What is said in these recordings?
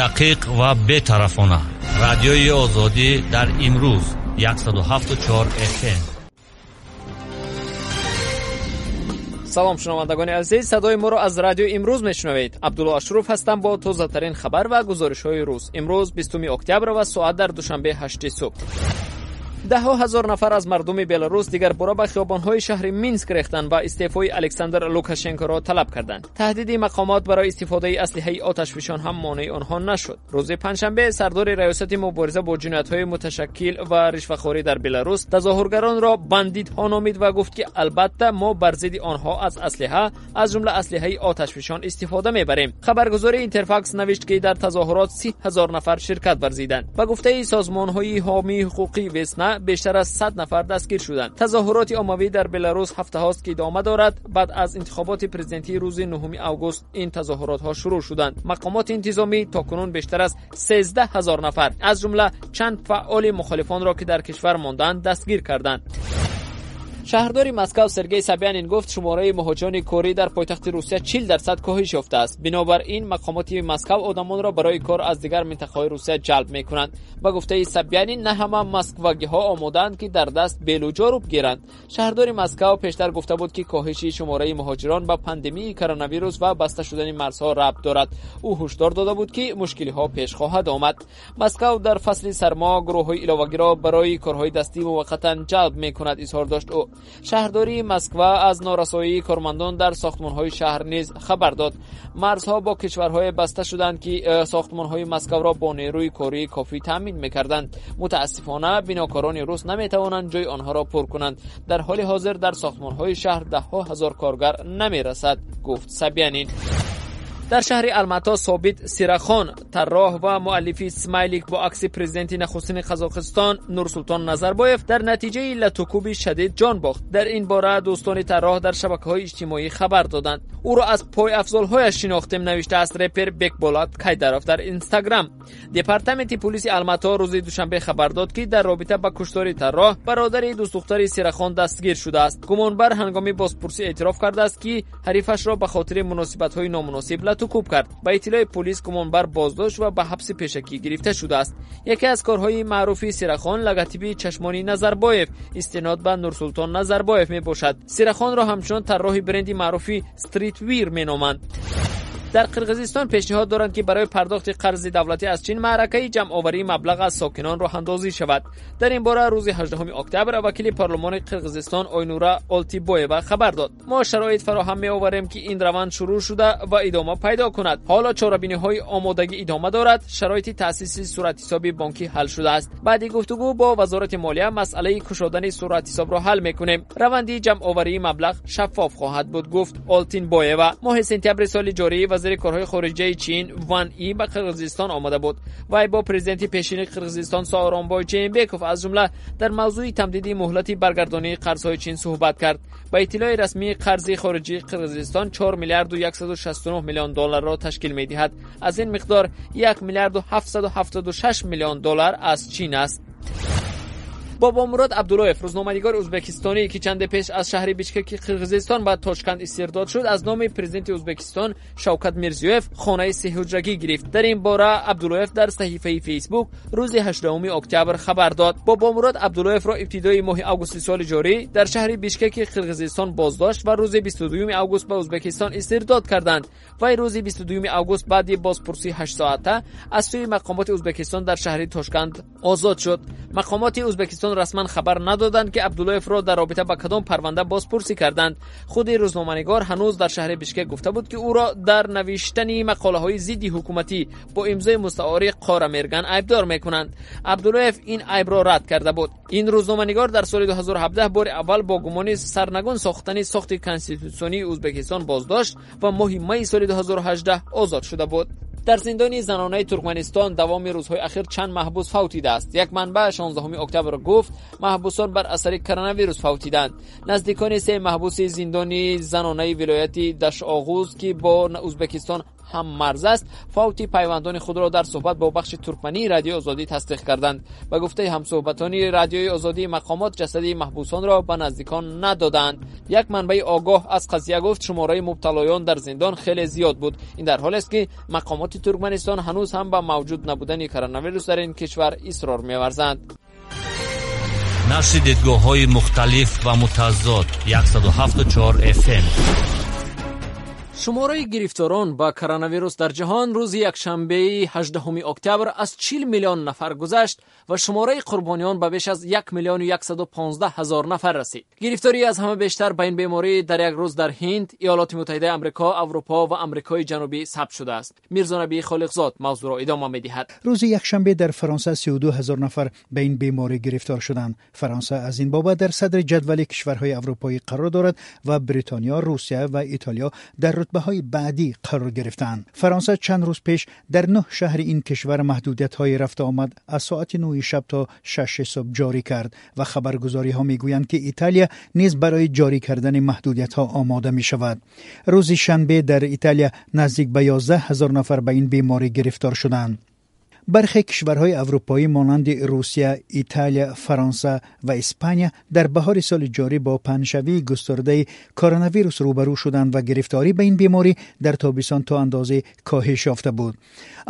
дақиқ ва бетарафона. Радиои озодӣ дар имрӯз 174 fm салом шунавандагони азиз. Садои моро аз радиои имрӯз мешунавед. Абдулло Ашӯров ҳастам бо тозатарин хабар ва гузоришҳои рӯз имрӯз 20 октябр ва соат дар душанбе 8 субҳ даҳҳо ҳазор нафар аз мардуми беларус дигарбора ба хиёбонҳои шаҳри минск рехтанд ва истеъфои александр лукашенкоро талаб карданд таҳдиди мақомот барои истифодаи аслиҳаи оташфишон ҳам монеи онҳо нашуд рӯзи панҷшанбе сардори раёсати мубориза бо ҷиноятҳои муташаккил ва ришвахорӣ дар беларус тазоҳургаронро бандитҳо номид ва гуфт ки албатта мо бар зидди онҳо аз аслиҳа аз ҷумла аслиҳаи оташфишон истифода мебарем хабаргузори интерфакс навишт ки дар тазоҳурот си ҳазор нафар ширкат варзиданд ба гуфтаи созмонҳои ҳомии ҳуқуқи весна بیشتر از 100 نفر دستگیر شدند. تظاهرات عمومی در بلاروس هفته هاست که ادامه دارد. بعد از انتخابات پرزیدنتی روز 9 آگوست این تظاهرات ها شروع شدند. مقامات انتظامی تاکنون بیشتر از 13 هزار نفر از جمله چند فعال مخالفان را که در کشور ماندند دستگیر کردند. Шаҳрдори москав сергей собянин гуфт шумораи муҳоҷирони корӣ дар пойтахти русия чил дарсад коҳиш ёфтааст бинобар ин мақомоти москав одамонро барои кор аз дигар минтақаҳои русия ҷалб мекунанд. Ба гуфтаи собянин на ҳама москвагиҳо омодаанд ки дар даст белуҷо рӯб гиранд. Шаҳрдори москав пештар гуфта буд ки коҳиши шумораи муҳоҷирон ба пандемияи коронавирус ва баста шудани марзҳо рабт дорад. Ӯ ҳушдор дода буд ки мушкилиҳо пеш хоҳад омад. Москав дар фасли сармо гурӯҳҳои иловагиро барои корҳои дастӣ муваққатан ҷалб мекунад изҳор дошт ӯ شهرداری مسکو از نارسایی کارمندان در ساختمان‌های شهر نیز خبر داد. مرزها با کشورهای بسته شدند که ساختمان‌های مسکو را با نیروی کاری کافی تامین می‌کردند. متاسفانه بناکاران روس نمی‌توانند جای آنها را پر کنند. در حال حاضر در ساختمان‌های شهر ده ها هزار کارگر نمی‌رسد گفت سبیانین. در شهر الماتا ثابت سیرخان طراح و مؤلفی اسماعیلیک با عکس پرزیدنت نخستین قزاقستان نورسلطان نظربایف در نتیجه لتوکوب شدید جان باخت. در این باره دوستان طراح در شبکه های اجتماعی خبر دادند. او را از پای افزالهایش شناختیم نوشته است رپر بک بولات کیداروف در اینستاگرام. دپارتمنت پلیس الماتا روز دوشنبه خبر داد که در رابطه با کشتاری طراح برادر دوست دختر سیرخان دستگیر شده است. گمانبر هنگامی بازپرسی اعتراف کرده است که حریفش را به خاطر مناسبت های نامناسب توکوب کرد. با اطلاع پلیس کومونبر بازداشت و به حبس پیشکی گرفته شده است. یکی از کارهای معروفی سیرخان لگاتیبی چشمانی نظربایف استناد به نورسلطان نظربایف می باشد سیرخان را همچنان طراح برندی معروفی استریت ویر مینامند. در قرقیزستان پیشنهاد دارند که برای پرداخت قرض دولتی از چین معرکه جمع آوری مبلغ از ساکنان راه اندازی شود. در این باره روز 18 اکتبر وکیل پارلمان قرقیزستان آینورا آلتیبویوا خبر داد. ما شرایط فراهم می آوریم که این روند شروع شده و ادامه پیدا کند. حالا چاربینی های آمادگی ادامه دارد. شرایط تاسیس صورت حساب بانکی حل شده است. بعد گفتگو با وزارت مالیه مسئله کشادن صورت حساب را حل می‌کنیم. روند جمع آوری مبلغ شفاف خواهد بود گفت آلتین بویوا ماه سپتامبر سال جاری вазири корҳои хориҷаи чин ван и ба қирғизистон омада буд вай бо президенти пешини қирғизистон сооронбой ҷейнбеков аз ҷумла дар мавзӯи тамдиди муҳлати баргардонии қарзҳои чин суҳбат кард ба иттилои расмии қарзи хориҷии қирғизистон 4 миллиарду 169 миллион долларро ташкил медиҳад аз ин миқдор 1 миллиарду 776 миллион доллар аз чин аст бобомурод абдуллоев рӯзноманигори ӯзбекистонӣ ки чанде пеш аз шаҳри бишкеки қирғизистон ба тошканд истирдод шуд аз номи президенти ӯзбекистон шавкат мирзиёев хонаи сеҳуҷрагӣ гирифт дар ин бора абдуллоев дар саҳифаи фейсбук рӯзи 8 октябр хабар дод бобомурод абдуллоевро ибтидои моҳи августи соли ҷорӣ дар шаҳри бишкеки қирғизистон боздошт ва рӯзи 22 август ба ӯзбекистон истирдод карданд вай рӯзи 22 август баъди бозпурсии 8 соата аз сӯи мақомоти ӯзбекистон дар шаҳри тошканд озод шуд мақомоти ӯзбекистон رسما خبر ندادند که عبدالله را در رابطه با کدام پرونده بازپرسی کردند. خود روزنامه‌نگار هنوز در شهر بشکک گفته بود که او را در نوشتن مقاله های ضد حکومتی با امضای مستعار قاره مرگن عیبدار می‌کنند. عبدالله این عیب را رد کرده بود. این روزنامه‌نگار در سال 2017 بار اول با گمان سرنگون ساختن ساخت کنستیتوسیونی ازبکستان بازداشت و ماه می سال 2018 آزاد شده بود. Дар зиндони занонаи туркманистон давоми рӯзҳои ахир чанд маҳбус фавтидааст як манбаъ 16 октябр гуфт маҳбусон бар асари коронавирус фавтиданд. Наздикони се маҳбуси зиндони занонаи вилояти дашоғӯз ки бо ӯзбекистон هم مرز است. فوت پیوندان خود را در صحبت با بخش ترکمنی رادیو آزادی تصدیق کردند و گفته هم صحبتانی رادیوی آزادی مقامات جسدی محبوسان را به نزدیکان ندادند. یک منبع آگاه از قضیه گفت شماره مبتلایان در زندان خیلی زیاد بود. این در حالی است که مقامات ترکمنستان هنوز هم به موجود نبودن کرونا ویروس در این کشور اصرار می‌ورزند نشر دیدگاه های مختلف و متضاد 174 FM шумораи гирифторон ба коронавирус дар ҷаҳон рӯзи якшанбеи 18 октябр аз 40 миллион нафар гузашт ва шумораи қурбониён ба беш аз 1 миллиону 115 ҳазор нафар расид гирифтории аз ҳама бештар ба ин беморӣ дар як рӯз дар ҳинд иёлоти муттаҳидаи амрико аврупо ва амрикои ҷанубӣ сабт шудааст мирзонабии холиқзод мавзӯъро идома медиҳад рӯзи якшанбе дар фаронса 32 ҳазор нафар ба ин беморӣ гирифтор шуданд фаронса аз ин бобат дар садри ҷадвали кишварҳои аврупоӣ қарор дорад ва бритониё русия ва итолиё дар رتبه های بعدی قرار گرفتند فرانسه چند روز پیش در نه شهر این کشور محدودیت های رفت آمد. از ساعت 9 شب تا 6 صبح جاری کرد و خبرگزاری ها می گویند که ایتالیا نیز برای جاری کردن محدودیت ها آماده می شود روز شنبه در ایتالیا نزدیک به 11 هزار نفر به این بیماری گرفتار شدند. бархе кишварҳои аврупоӣ монанди русия италия фаронса ва испания дар баҳори соли ҷорӣ бо паҳншавии густурдаи коронавирус рӯбарӯ шуданд ва гирифторӣ ба ин беморӣ дар тобисон то андозе коҳиш ёфта буд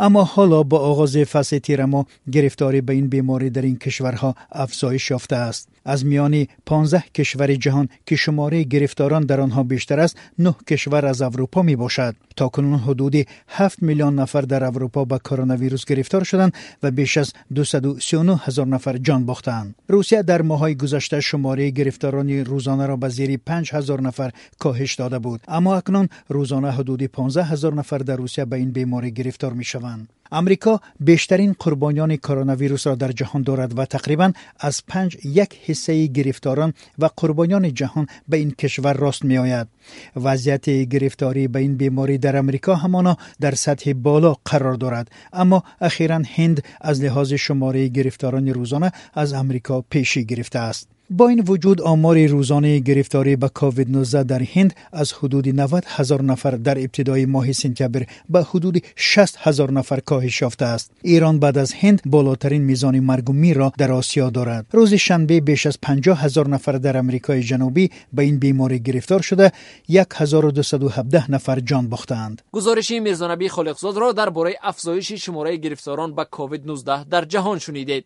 аммо ҳоло бо оғози фасли тирамо гирифторӣ ба ин беморӣ дар ин кишварҳо афзоиш ёфтааст аз миёни 15 кишвари ҷаҳон ки шумораи гирифторон дар онҳо бештар аст нӯҳ кишвар аз аврупо мебошад токунун ҳудуди 7 миллион нафар дар аврупо ба коронавирус гирифтор شدند و بیش از 239 هزار نفر جان باختند روسیه در ماهای گذشته شماره گرفتاران روزانه را به زیر 5 هزار نفر کاهش داده بود. اما اکنون روزانه حدود 15 هزار نفر در روسیه به این بیماری گرفتار می شوند امریکا بیشترین قربانیان کرونا ویروس را در جهان دارد و تقریبا از پنج یک حصه گرفتاران و قربانیان جهان به این کشور راست می آید. وضعیت گرفتاری به این بیماری در امریکا همانا در سطح بالا قرار دارد اما اخیرا هند از لحاظ شماره گرفتاران روزانه از امریکا پیشی گرفته است. با این وجود آمار روزانه گرفتاری به کووید 19 در هند از حدود 90 هزار نفر در ابتدای ماه سپتامبر به حدود 60 هزار نفر کاهش یافته است. ایران بعد از هند بالاترین میزان مرگ را در آسیا دارد. روز شنبه بیش از 50 هزار نفر در امریکای جنوبی به این بیماری گرفتار شده 1217 نفر جان باختند. گزارش میرزا خالقزاد را درباره افزایش شماره گرفتاران به کووید 19 در جهان شنیدید.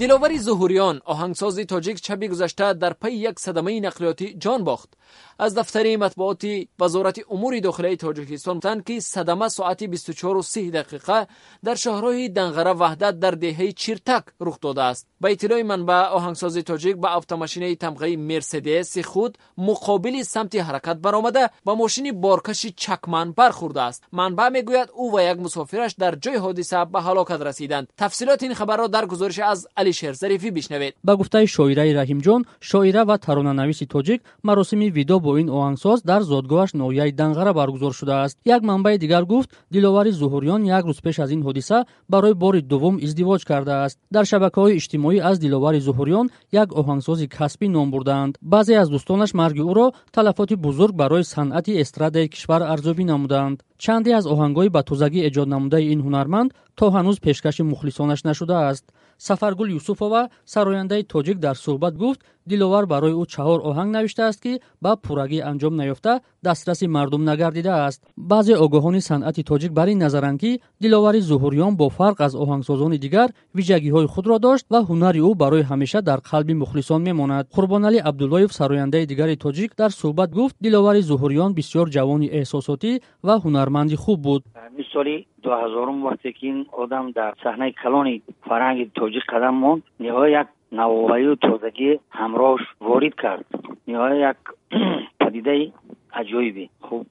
диловари зуҳуриён оҳангсози тоҷик шаби гузашта дар пайи як садамаи нақлиётӣ ҷон бохт. Аз дафтари матбуоти вазорати умури дохилаи тоҷикистон гуфтанд ки садама соати 24 дақиқа дар шоҳроҳи данғара ваҳдат дар деҳаи чиртак рух додааст. Ба иттилои манбаъ оҳангсози тоҷик ба автомашинаи тамғаи мерседеси худ муқобили самти ҳаракат баромада ба мошини боркаши чакман бархӯрдааст манбаъ мегӯяд ӯ ва як мусофираш дар ҷои ҳодиса ба ҳалокат расиданд. Тафсилоти ин хабарро дар гузориши аз اول شیرزری وی بشنوید. با گفته شاعر رحیم جان شاعر و ترانه نویس تاجیک مراسم ویدا با این آهنگساز در زادگاهش نویای دنگره برگزار شده است. یک منبع دیگر گفت دیلاوری زهوریان یک روز پیش از این حادثه برای بار دوم ازدواج کرده است. در شبکه‌های اجتماعی از دیلاوری زهوریان یک آهنگساز کسبی نام بردند. بعضی از دوستانش مرگ او را تلفات بزرگ برای صنعت استراد کشور ارزوبی نمودند. چندی از آهنگ‌های با توزیگی ایجاد نموده این هنرمند تا هنوز پیشکش مخلصانش نشده است. Сафаргул юсуфова сарояндаи тоҷик дар суҳбат гуфт диловар барои ӯ чаҳор оҳанг навиштааст ки ба пуррагӣ анҷом наёфта дастраси мардум нагардидааст баъзе огоҳони санъати тоҷик бар ин назаранд ки диловари зуҳурён бо фарқ аз оҳангсозони дигар виҷагиҳои худро дошт ва ҳунари ӯ барои ҳамеша дар қалби мухлисон мемонад қурбоналӣ абдуллоев сарояндаи дигари тоҷик дар суҳбат гуфт диловари зуҳурён бисёр ҷавони эҳсосотӣ ва ҳунарманди хуб буд соли дуҳазорум вақте ки ин одам дар саҳнаи калони фарҳанги тоҷик қадам монд ниҳоя як навоварию тозагӣ ҳамроҳш ворид кард. Ниҳоя як падидаи аҷоибе. Хуб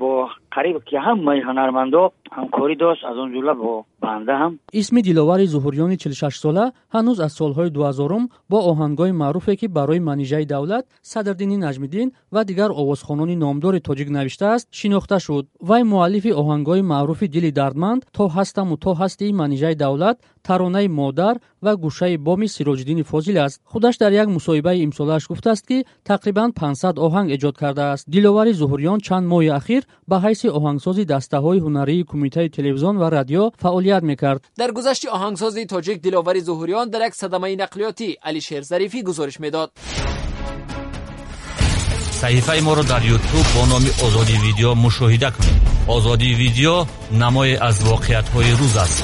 бо қариб ки ҳамаи ҳунармандо ҳамкорӣ дошт аз он ҷумла бо банда ҳам. Исми диловари зуҳурёни чилшашсола ҳанӯз аз солҳои дуҳазорум бо оҳангҳои маъруфе ки барои манижаи давлат садрдини наҷмиддин ва дигар овозхонони номдори тоҷик навиштааст шинохта шуд. Вай муаллифи оҳангҳои маъруфи дили дардманд то ҳастаму то ҳастии манижаи давлат таронаи модар ва гӯшаи боми сироҷиддини фозил аст. Худаш дар як мусоҳибаи имсолааш гуфтааст ки тақрибан 500 оҳанг эҷод кардааст. Диловари зуҳуриён чанд моҳи ахир ба ҳайси оҳангсози дастаҳои ҳунарии кумитаи телевизион ва радио фаъолият мекард. Дар гузашти оҳангсози тоҷик диловари зуҳуриён дар як садамаи нақлиётӣ алишер зарифӣ гузориш медод. Саҳифаи моро дар ютуб бо номи озоди видео мушоҳида кунед. Озоди видео намое аз воқеиятҳои рӯз аст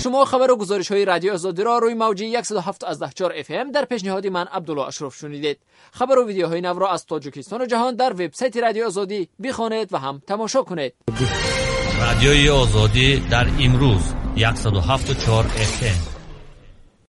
شما خبر و گزارش های رادیو آزادی را روی موج 174 اف ام در پیشنهاد من عبدالله اشرف شنیدید. خبر و ویدیوهای نو را از تاجیکستان و جهان در وبسایت رادیو آزادی بخوانید و هم تماشا کنید. رادیوی آزادی در امروز 107.4 اف ام.